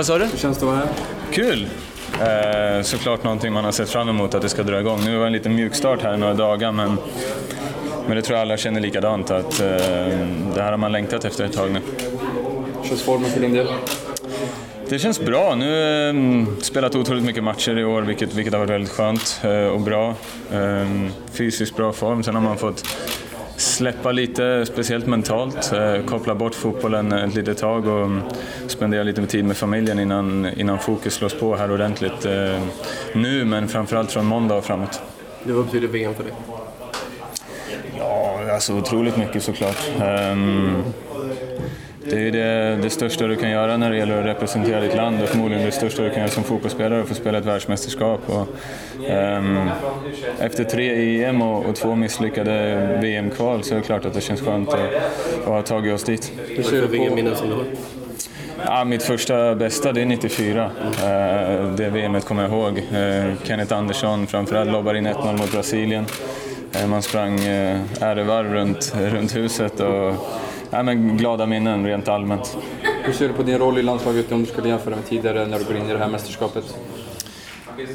Vad sa du? Hur känns det att vara här? Kul! Eh, såklart någonting man har sett fram emot att det ska dra igång. Nu var det en liten mjukstart här i några dagar men, men det tror jag alla känner likadant att eh, det här har man längtat efter ett tag nu. Hur känns formen för din del? Det känns bra. Nu har eh, spelat otroligt mycket matcher i år vilket, vilket har varit väldigt skönt eh, och bra. Eh, fysiskt bra form. Sen har man fått släppa lite, speciellt mentalt. Eh, koppla bort fotbollen ett litet tag och mm, spendera lite tid med familjen innan, innan fokus slås på här ordentligt. Eh, nu, men framförallt från måndag och framåt. Det vad betyder VM för dig? Ja, alltså otroligt mycket såklart. Um, det är det, det, största du kan göra när det gäller att representera ditt land och förmodligen det största du kan göra som fotbollsspelare, att få spela ett världsmästerskap. Och, um, efter tre EM och, och två misslyckade VM-kval så är det klart att det känns skönt att, att ha tagit oss dit. Hur ser du på VM-minnen som du har? Ja, mitt första bästa det är 94. Uh, det VMet kommer jag ihåg. Uh, Kenneth Andersson framförallt lobbar in 1-0 mot Brasilien. Uh, man sprang ärevarv runt, runt huset och ja, men glada minnen rent allmänt. Hur ser du på din roll i landslaget om du skulle jämföra med tidigare när du går in i det här mästerskapet?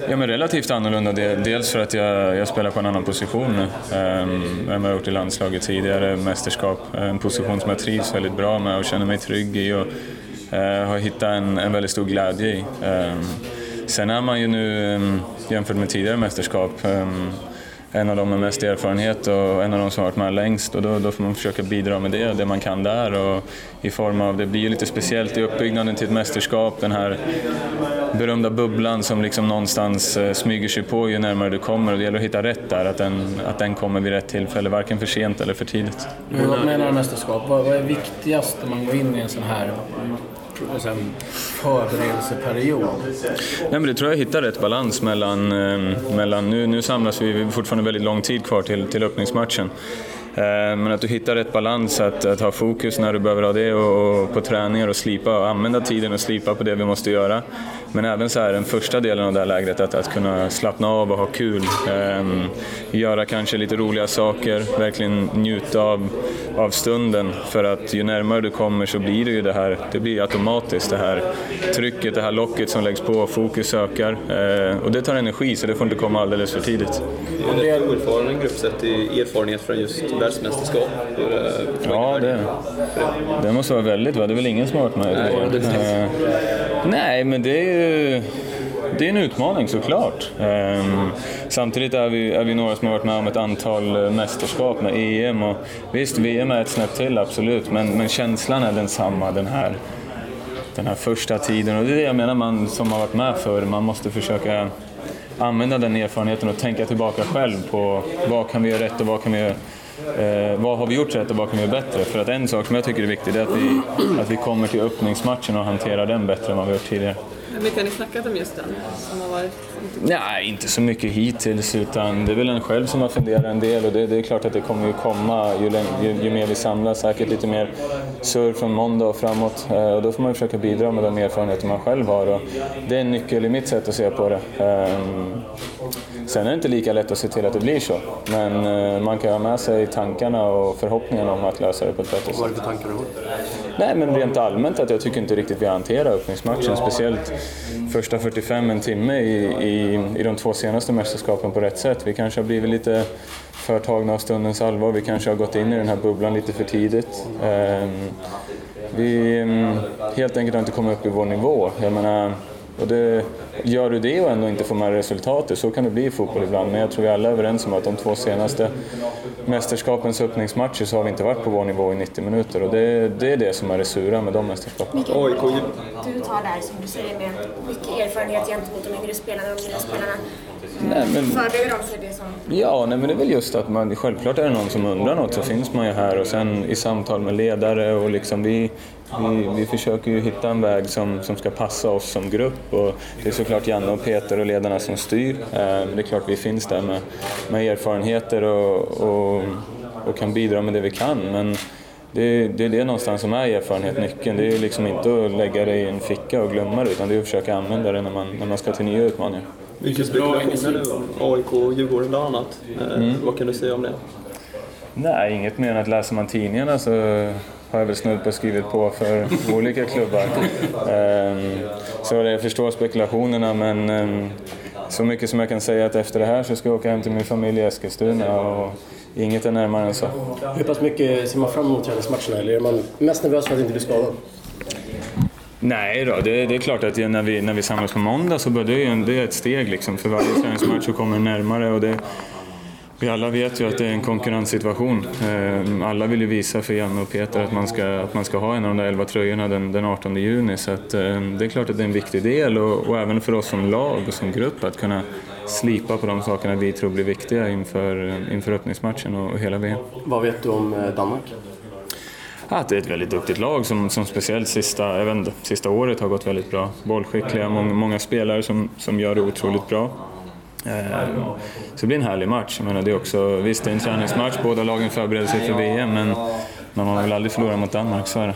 Ja, men relativt annorlunda. Dels för att jag, jag spelar på en annan position nu um, än vad jag gjort i landslaget tidigare, mästerskap. En position som jag trivs väldigt bra med och känner mig trygg i och uh, har hittat en, en väldigt stor glädje i. Um, sen är man ju nu, um, jämfört med tidigare mästerskap, en av dem med mest erfarenhet och en av de som har varit med längst och då, då får man försöka bidra med det, det man kan där och i form av, det blir ju lite speciellt i uppbyggnaden till ett mästerskap, den här berömda bubblan som liksom någonstans eh, smyger sig på ju närmare du kommer och det gäller att hitta rätt där, att den, att den kommer vid rätt tillfälle, varken för sent eller för tidigt. Men vad menar du mästerskap? Vad, vad är viktigast när man går in i en sån här förberedelseperiod? Nej, men det tror jag hittar rätt balans mellan, eh, mellan nu, nu samlas vi, vi har fortfarande väldigt lång tid kvar till, till öppningsmatchen. Eh, men att du hittar rätt balans, att, att ha fokus när du behöver ha det och, och på träningar och slipa och använda tiden och slipa på det vi måste göra. Men även så här, den första delen av det här lägret, att, att kunna slappna av och ha kul. Um, göra kanske lite roliga saker, verkligen njuta av, av stunden. För att ju närmare du kommer så blir det ju det här, det blir automatiskt det här trycket, det här locket som läggs på, fokus ökar. Uh, och det tar energi så det får inte komma alldeles för tidigt. Det är en oerfaren grupp sett i erfarenhet från just världsmästerskap. Ja, det, det måste vara väldigt, va? det är väl ingen som har varit med? Nej, uh, nej men det är ju det är en utmaning såklart. Um, samtidigt är vi, är vi några som har varit med om ett antal eh, mästerskap med EM. Och visst, VM är ett snäpp till, absolut, men, men känslan är densamma den här, den här första tiden. Och det är det jag menar, man som har varit med förr, man måste försöka använda den erfarenheten och tänka tillbaka själv på vad kan vi göra rätt och vad kan vi göra Eh, vad har vi gjort rätt och vad kan vi göra bättre? För att en sak som jag tycker är viktig är att vi, att vi kommer till öppningsmatchen och hanterar den bättre än vad vi gjort tidigare. Hur mycket har ni snackat om just den? Som har varit... Nej, inte så mycket hittills utan det är väl en själv som har funderat en del och det, det är klart att det kommer ju komma ju, ju, ju, mer vi samlas, säkert lite mer surr från måndag och framåt eh, och då får man ju försöka bidra med de erfarenheter man själv har och det är en nyckel i mitt sätt att se på det. Um, sen är det inte lika lätt att se till att det blir så men uh, man kan ha med sig tankarna och förhoppningarna om att lösa det på ett bättre sätt. Vad är det för tankar du har? Nej, men rent allmänt att jag tycker inte riktigt vi hanterar öppningsmatchen, speciellt första 45, en timme i, i, i de två senaste mästerskapen på rätt sätt. Vi kanske har blivit lite för tagna av stundens allvar, vi kanske har gått in i den här bubblan lite för tidigt. Um, vi um, helt enkelt har inte kommit upp i vår nivå. Jag menar, och det, gör du det och ändå inte får med resultatet, så kan det bli i fotboll ibland. Men jag tror vi alla är överens om att de två senaste mästerskapens öppningsmatcher så har vi inte varit på vår nivå i 90 minuter. Och det, det är det som är det sura med de mästerskapen. Mikael, du tar där som du säger med mycket erfarenhet gentemot de yngre spelarna och de nya spelarna. Nej, men, Förbereder de för det som... Ja, nej, men det är väl just att man, självklart är det någon som undrar något så finns man ju här och sen i samtal med ledare och liksom vi, vi, vi försöker ju hitta en väg som, som ska passa oss som grupp och det är såklart Janne och Peter och ledarna som styr. Men det är klart vi finns där med, med erfarenheter och, och, och kan bidra med det vi kan. Men det, det är det någonstans som är erfarenhet, nyckeln. Det är liksom inte att lägga det i en ficka och glömma det utan det är att försöka använda det när man, när man ska till nya utmaningar. Mycket spekulationer nu om AIK och Djurgården bland annat. Mm. Vad kan du säga om det? Nej, inget mer än att läser man tidningarna så har jag väl snudd på skrivit på för olika klubbar. Ehm, så jag förstår spekulationerna men ehm, så mycket som jag kan säga att efter det här så ska jag åka hem till min familj i Eskilstuna och inget är närmare än så. Hur pass mycket ser man fram emot träningsmatcherna eller är man mest nervös för att inte bli skadad? Nej då, det, det, är klart att när vi, när vi samlas på måndag så det, är det är ett steg liksom. För varje träningsmatch så kommer närmare och det, vi alla vet ju att det är en konkurrenssituation. Eh, alla vill ju visa för Janne och Peter att man ska, att man ska ha en av de där elva tröjorna den, den 18 juni. Så att, eh, det är klart att det är en viktig del och, och, även för oss som lag och som grupp att kunna slipa på de sakerna vi tror blir viktiga inför, inför öppningsmatchen och, och hela VM. Vad vet du om eh, Danmark? Att det är ett väldigt duktigt lag som, som speciellt sista, jag inte, sista året har gått väldigt bra. Bollskickliga, många, många spelare som, som gör det otroligt bra. Eh, så det blir en härlig match. Jag menar, det är också, visst, det är en träningsmatch, båda lagen förbereder sig för VM, men man har väl aldrig förlorat mot Danmark, så är det.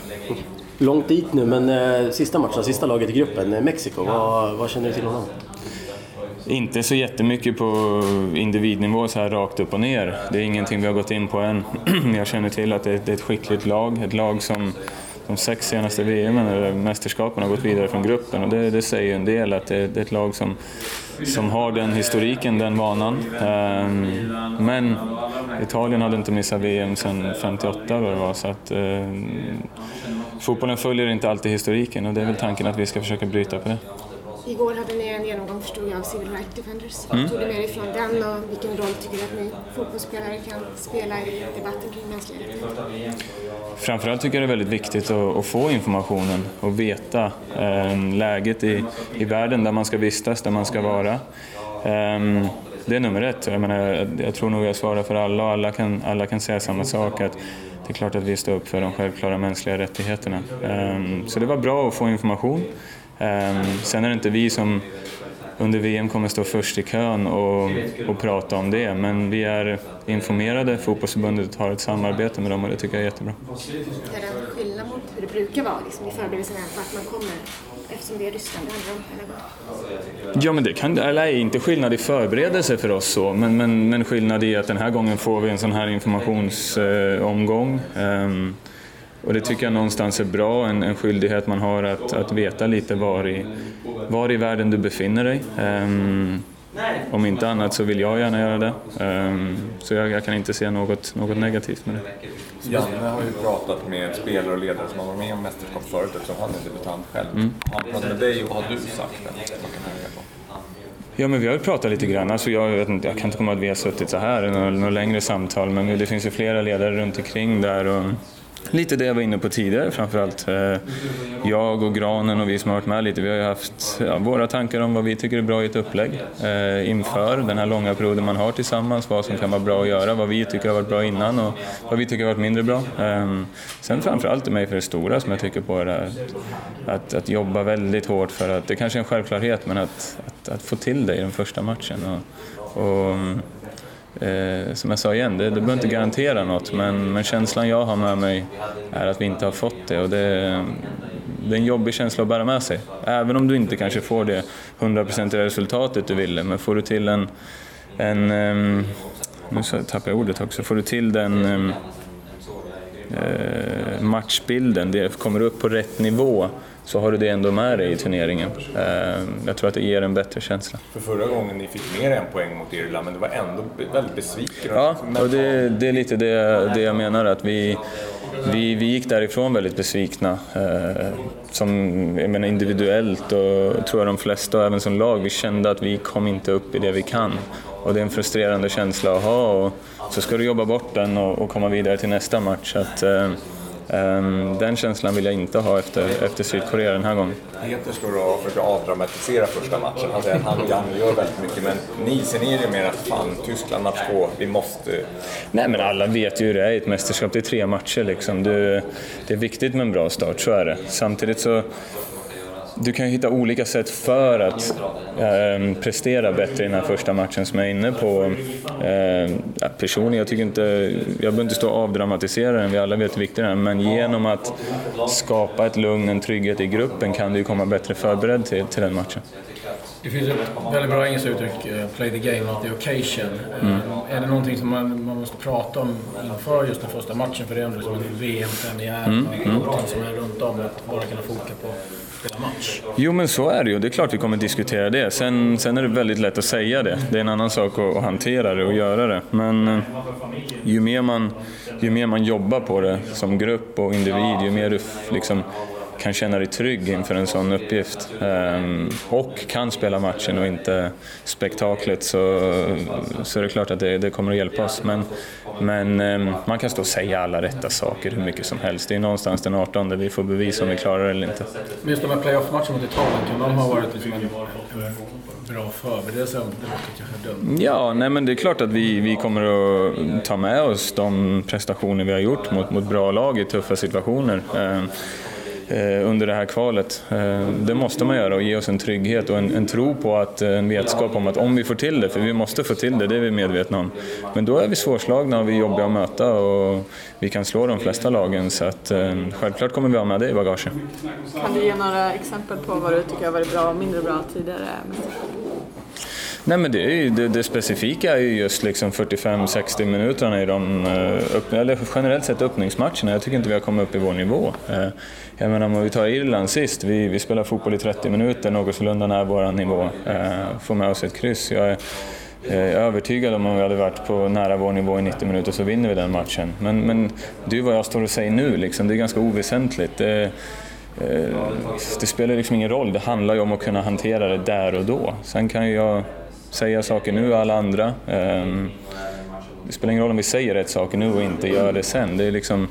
Långt dit nu, men eh, sista matchen, sista laget i gruppen, Mexiko, vad, vad känner du till om dem? Inte så jättemycket på individnivå så här rakt upp och ner. Det är ingenting vi har gått in på än. Jag känner till att det är ett skickligt lag, ett lag som de sex senaste VM eller mästerskapen har gått vidare från gruppen och det, det säger ju en del att det, det, är ett lag som, som har den historiken, den vanan. Ehm, men Italien hade inte missat VM sedan 58 vad det var så att ehm, fotbollen följer inte alltid historiken och det är väl tanken att vi ska försöka bryta på det. Igår hade ni en genomgång förstod jag av Civil Rights Defenders. Mm. tog du med dig från den och vilken roll tycker du att ni fotbollsspelare kan spela i debatten kring mänskliga rättigheter? Framförallt tycker jag det är väldigt viktigt att, att få informationen och veta eh, läget i, i världen där man ska vistas, där man ska vara. Eh, det är nummer ett. Jag, menar, jag tror nog jag svarar för alla och alla kan, alla kan säga samma sak. Att det är klart att vi står upp för de självklara mänskliga rättigheterna. Eh, så det var bra att få information. Ehm, sen är det inte vi som under VM kommer stå först i kön och, och prata om det, men vi är informerade. Fotbollsförbundet har ett samarbete med dem och det tycker jag är jättebra. Är det en skillnad mot hur det brukar vara liksom, i förberedelserna vart man kommer? Eftersom det är Ryssland det handlar om. Ja, men det kan, eller inte skillnad i förberedelse för oss så, men, men, men skillnad i att den här gången får vi en sån här informationsomgång. Um, och det tycker jag någonstans är bra, en, en skyldighet man har att, att veta lite var i, var i världen du befinner dig. Um, om inte annat så vill jag gärna göra det. Um, så jag, jag, kan inte se något, något negativt med det. Janne har ju pratat med spelare och ledare som har varit med om mästerskap förut eftersom han är debutant själv. Mm. Har han pratat med dig och har du sagt det? Ja, men vi har ju pratat lite grann. Alltså jag, vet inte, jag kan inte komma ihåg att vi har suttit så här i några längre samtal, men det finns ju flera ledare runt omkring där. Och, Lite det jag var inne på tidigare framförallt. Eh, jag och Granen och vi som har varit med lite, vi har ju haft ja, våra tankar om vad vi tycker är bra i ett upplägg eh, inför den här långa perioden man har tillsammans, vad som kan vara bra att göra, vad vi tycker har varit bra innan och vad vi tycker har varit mindre bra. Eh, sen framförallt i mig för det stora som jag tycker på är det att, att jobba väldigt hårt för att, det kanske är en självklarhet, men att, att, att få till det i den första matchen. Och, och mm, Eh, som jag sa igen, det, det behöver inte garantera något men, men känslan jag har med mig är att vi inte har fått det och det, det är en jobbig känsla att bära med sig. Även om du inte kanske får det hundraprocentiga resultatet du ville, men får du till en, en eh, nu tappar jag ordet också, får du till den eh, matchbilden, det kommer upp på rätt nivå så har du det ändå med dig i turneringen. Eh, jag tror att det ger en bättre känsla. För förra gången ni fick mer än poäng mot Irland, men det var ändå väldigt besviken. Ja, och det, det, är lite det, det jag menar, att vi, vi, vi gick därifrån väldigt besvikna. Eh, som, jag menar, individuellt och tror jag de flesta, och även som lag, vi kände att vi kom inte upp i det vi kan. Och det är en frustrerande känsla att ha och så ska du jobba bort den och, och komma vidare till nästa match. Att, eh, Ehm, den känslan vill jag inte ha efter, efter Sydkorea den här gången. Peter står och försöker avdramatisera första matchen. Han säger att han Janne gör väldigt mycket, men ni ser ni det mer att fan, Tyskland match två, vi måste... Nej men alla vet ju hur det är i ett mästerskap, det är tre matcher liksom. Det, det är viktigt med en bra start, så är det. Samtidigt så du kan hitta olika sätt för att eh, prestera bättre i den här första matchen som jag är inne på. Eh, personligen, jag tycker inte, jag behöver inte stå och avdramatisera den, vi alla vet hur viktig den är, men genom att skapa ett lugn, en trygghet i gruppen kan du komma bättre förberedd till, till den matchen. Det finns ett väldigt bra engelskt uttryck, eh, play the game, not the occasion. Mm. Är det någonting som man, man måste prata om inför just den första matchen? För det är ändå som en VM-premiär, mm. mm. någonting som är runt om, att bara kunna foka på match. Jo men så är det ju, det är klart vi kommer diskutera det. Sen, sen är det väldigt lätt att säga det. Det är en annan sak att, att hantera det och göra det. Men eh, ju mer, man, ju mer man jobbar på det som grupp och individ, ju mer du liksom kan känna dig trygg inför en sån uppgift um, och kan spela matchen och inte spektaklet så, så är det klart att det, det kommer att hjälpa oss. Men, men um, man kan stå och säga alla rätta saker hur mycket som helst. Det är någonstans den 18 där vi får bevisa om vi klarar det eller inte. Men just de här playoff-matcherna mot Italien, kan de ha varit liksom en bra förberedelse? Det låter kanske dumt. Ja, nej men det är klart att vi, vi kommer att ta med oss de prestationer vi har gjort mot, mot bra lag i tuffa situationer. Eh, under det här kvalet. Eh, det måste man göra och ge oss en trygghet och en, en, tro på att, eh, en vetskap om att om vi får till det, för vi måste få till det, det är vi medvetna om. Men då är vi svårslagna och vi är jobbiga att möta och vi kan slå de flesta lagen så att självklart kommer vi ha med det i bagaget. Kan du ge några exempel på vad du tycker har varit bra och mindre bra tidigare? Nej men det, är ju, det, det specifika är ju just liksom 45-60 minuterna i de, eh, eller generellt sett öppningsmatcherna. Jag tycker inte vi har kommit upp i vår nivå. Eh, jag menar om vi tar Irland sist, vi, vi spelar fotboll i 30 minuter, något sålunda nära vår nivå, eh, får med oss ett kryss. Jag är, jag är övertygad om att om vi hade varit på nära vår nivå i 90 minuter så vinner vi den matchen. Men, men det är vad jag står och säger nu, liksom. det är ganska oväsentligt. Det, det spelar liksom ingen roll, det handlar ju om att kunna hantera det där och då. Sen kan jag säga saker nu, alla andra. Eh, det spelar ingen roll om vi säger rätt saker nu och inte gör det sen. Det är liksom,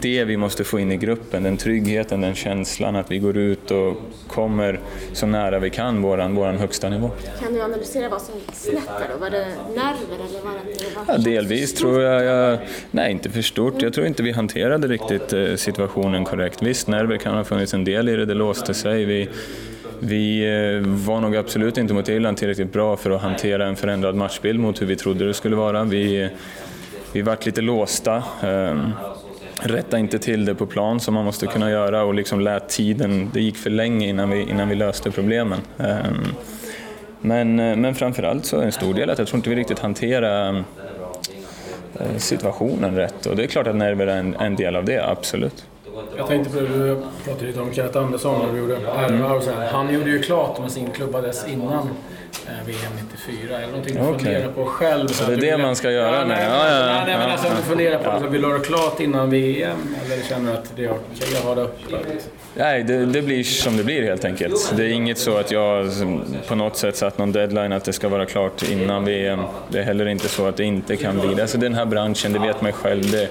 det vi måste få in i gruppen, den tryggheten, den känslan att vi går ut och kommer så nära vi kan våran, våran högsta nivå. Kan du analysera vad som gick snett då? Var det nerver eller var det... Var ja, delvis tror jag, jag, nej inte för stort, jag tror inte vi hanterade riktigt eh, situationen korrekt. Visst, nerver kan ha funnits en del i det, det låste sig. Vi, vi eh, var nog absolut inte mot Irland tillräckligt bra för att hantera en förändrad matchbild mot hur vi trodde det skulle vara. Vi, vi vart lite låsta. Ehm, rätta inte till det på plan som man måste kunna göra och liksom lät tiden, det gick för länge innan vi, innan vi löste problemen. Ehm, men, eh, men framförallt så är en stor del att jag tror inte vi riktigt hanterar eh, situationen rätt och det är klart att nerver är en, en del av det, absolut. Jag tänkte på det, du pratade lite om Kenneth Andersson när du gjorde RV och så här. Han gjorde ju klart med sin klubba dess innan Eh, VM 94 eller någonting du okay. funderar på själv. Så det är det vill... man ska göra? Ja, nej, ja, ja, nej, nej, men alltså du funderar på, alltså, vill du ha det klart innan VM eller känner du att det är okej okay, att ha det öppet? Nej, det, det, blir som det blir helt enkelt. Det är inget så att jag på något sätt satt någon deadline att det ska vara klart innan VM. Det är heller inte så att det inte kan bli det. Alltså den här branschen, det vet man själv, det,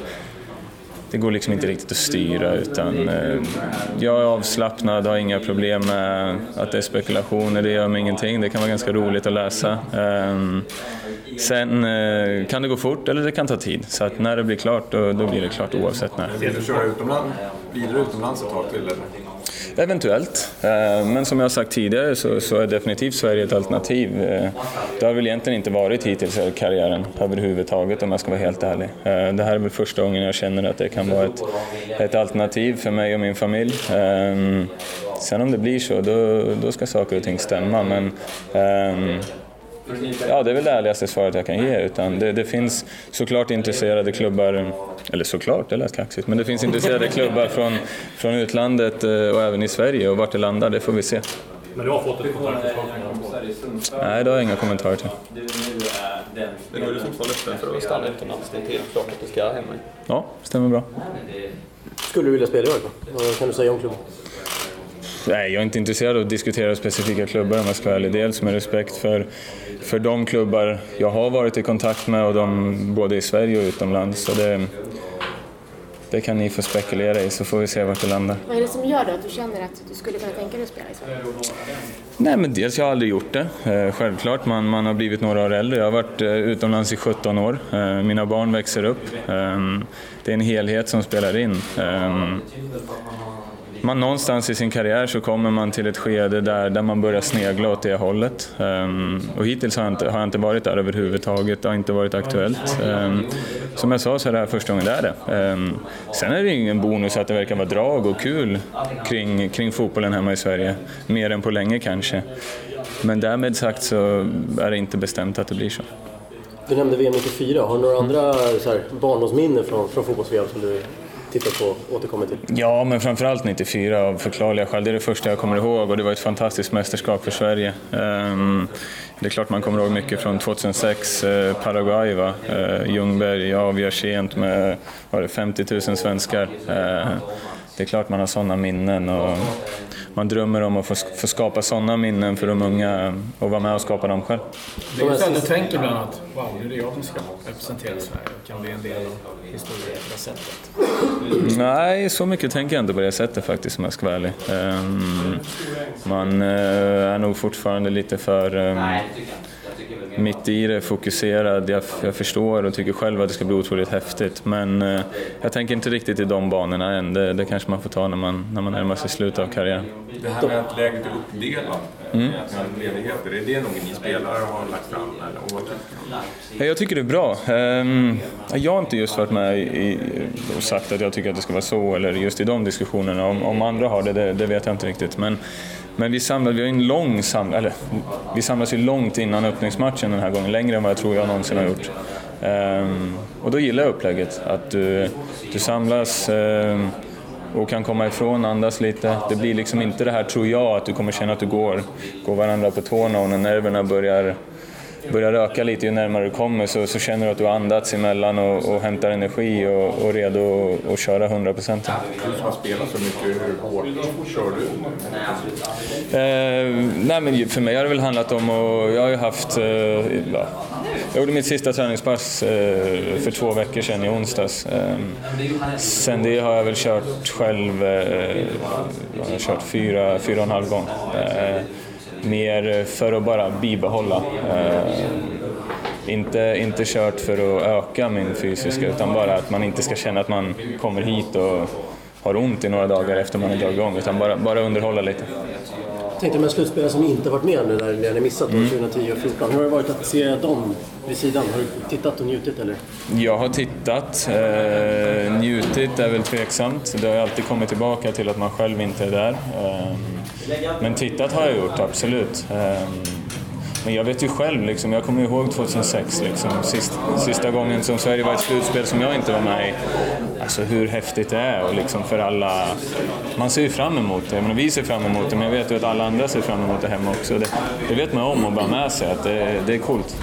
det går liksom inte riktigt att styra utan eh, jag är avslappnad, har inga problem med att det är spekulationer, det gör mig ingenting. Det kan vara ganska roligt att läsa. Eh, sen eh, kan det gå fort eller det kan ta tid, så att när det blir klart då, då blir det klart oavsett när. Vill du köra utomlands, blir du utomlands ett tag till? Eller? Eventuellt, eh, men som jag sagt tidigare så, så, är definitivt Sverige ett alternativ. Eh, det har väl egentligen inte varit hittills i karriären överhuvudtaget om jag ska vara helt ärlig. Eh, det här är väl första gången jag känner att det kan vara ett, ett alternativ för mig och min familj. Sen om det blir så, då, då ska saker och ting stämma. Men, ehm, Ja, det är väl det ärligaste svaret jag kan ge. Utan det, det finns såklart intresserade klubbar, eller såklart, det lät kaxigt, men det finns intresserade klubbar från, från utlandet eh, och även i Sverige och vart det landar, det får vi se. Men du har fått ett kontaktförslag Nej, det har jag inga kommentarer till. Men då är du fortfarande öppen för att stanna utomlands? Det är helt klart att du ska hem? Ja, stämmer bra. Skulle du vilja spela i AIK? Vad kan du säga om klubben? Nej, jag är inte intresserad av att diskutera specifika klubbar om jag ska vara ärlig. Dels med respekt för, för de klubbar jag har varit i kontakt med, och de, både i Sverige och utomlands. Så det, det kan ni få spekulera i så får vi se vart det landar. Vad är det som gör då att du känner att du skulle kunna tänka dig att spela i Sverige? Nej men dels jag har aldrig gjort det. Eh, självklart, man, man har blivit några år äldre. Jag har varit eh, utomlands i 17 år. Eh, mina barn växer upp. Det är en helhet som spelar in man någonstans i sin karriär så kommer man till ett skede där, där man börjar snegla åt det hållet. Um, och hittills har jag, inte, har jag inte varit där överhuvudtaget, det har inte varit aktuellt. Um, som jag sa så är det här första gången det är det. Um, sen är det ingen bonus att det verkar vara drag och kul kring, kring fotbollen hemma i Sverige. Mer än på länge kanske. Men därmed sagt så är det inte bestämt att det blir så. Du nämnde VM 94. Har du några andra så här, barndomsminnen från, från fotbolls-VM som du tittat på och återkommit till? Ja, men framförallt 94 av förklarliga skäl. Det är det första jag kommer ihåg och det var ett fantastiskt mästerskap för Sverige. Um, det är klart man kommer ihåg mycket från 2006, eh, Paraguay, va? Eh, Ljungberg avgör sent med var det 50 000 svenskar. Eh, Eh, det är klart man har sådana minnen och man drömmer om att få, få skapa sådana minnen för de unga och vara med och skapa dem själv. Det är så du tänker ibland att wow, nu är det jag som ska representera Sverige och kan bli en del av historien på det sättet. Nej, så mycket tänker jag inte på det sättet faktiskt om jag ska vara ärlig. Um, man uh, är nog fortfarande lite för um, mitt i det, fokuserad. Jag, jag, förstår och tycker själv att det ska bli otroligt häftigt men eh, jag tänker inte riktigt i de banorna än. Det, det kanske man får ta när man, när man närmar sig slutet av karriären. Det här med att läget är uppdelat mm. ledigheter, är det något ni spelare har lagt fram? Eller? Jag tycker det är bra. Um, jag har inte just varit med i, och sagt att jag tycker att det ska vara så eller just i de diskussionerna. Om, om andra har det, det, det vet jag inte riktigt. Men men vi, samlade, vi har en lång sam, eller, vi samlas ju långt innan öppningsmatchen den här gången, längre än vad jag tror jag någonsin har gjort. Um, och då gillar jag upplägget, att du, du samlas um, och kan komma ifrån, andas lite. Det blir liksom inte det här, tror jag, att du kommer känna att du går, går varandra på tårna och när nerverna börjar börjar röka lite ju närmare du kommer så, så känner du att du har andats emellan och, och hämtar energi och, och redo att köra 100 procent. Du som har spelat så mycket, hur hårt kör du? Eh, nej men för mig har det väl handlat om att, jag har ju haft, eh, jag gjorde mitt sista träningspass eh, för två veckor sedan i onsdags. Eh, sen det har jag väl kört själv, eh, jag har kört fyra, fyra och en halv gång. Eh, mer för att bara bibehålla. Eh, inte, inte kört för att öka min fysiska utan bara att man inte ska känna att man kommer hit och har ont i några dagar efter man har dragit igång utan bara, bara underhålla lite. Tänkte med slutspelare som inte varit med nu när ni missat mm. 2010 och 2014. Hur har det varit att se dem vid sidan? Har du tittat och njutit eller? Jag har tittat. Eh, njutit är väl tveksamt. Det har alltid kommit tillbaka till att man själv inte är där. Eh, men tittat har jag gjort, absolut. Eh, men jag vet ju själv, liksom, jag kommer ihåg 2006, liksom, sist, sista gången som Sverige var i ett slutspel som jag inte var med i. Alltså hur häftigt det är och liksom för alla... Man ser ju fram emot det, men vi ser fram emot det, men jag vet ju att alla andra ser fram emot det hemma också. Det, det vet man om och bara med sig, att det, det är coolt.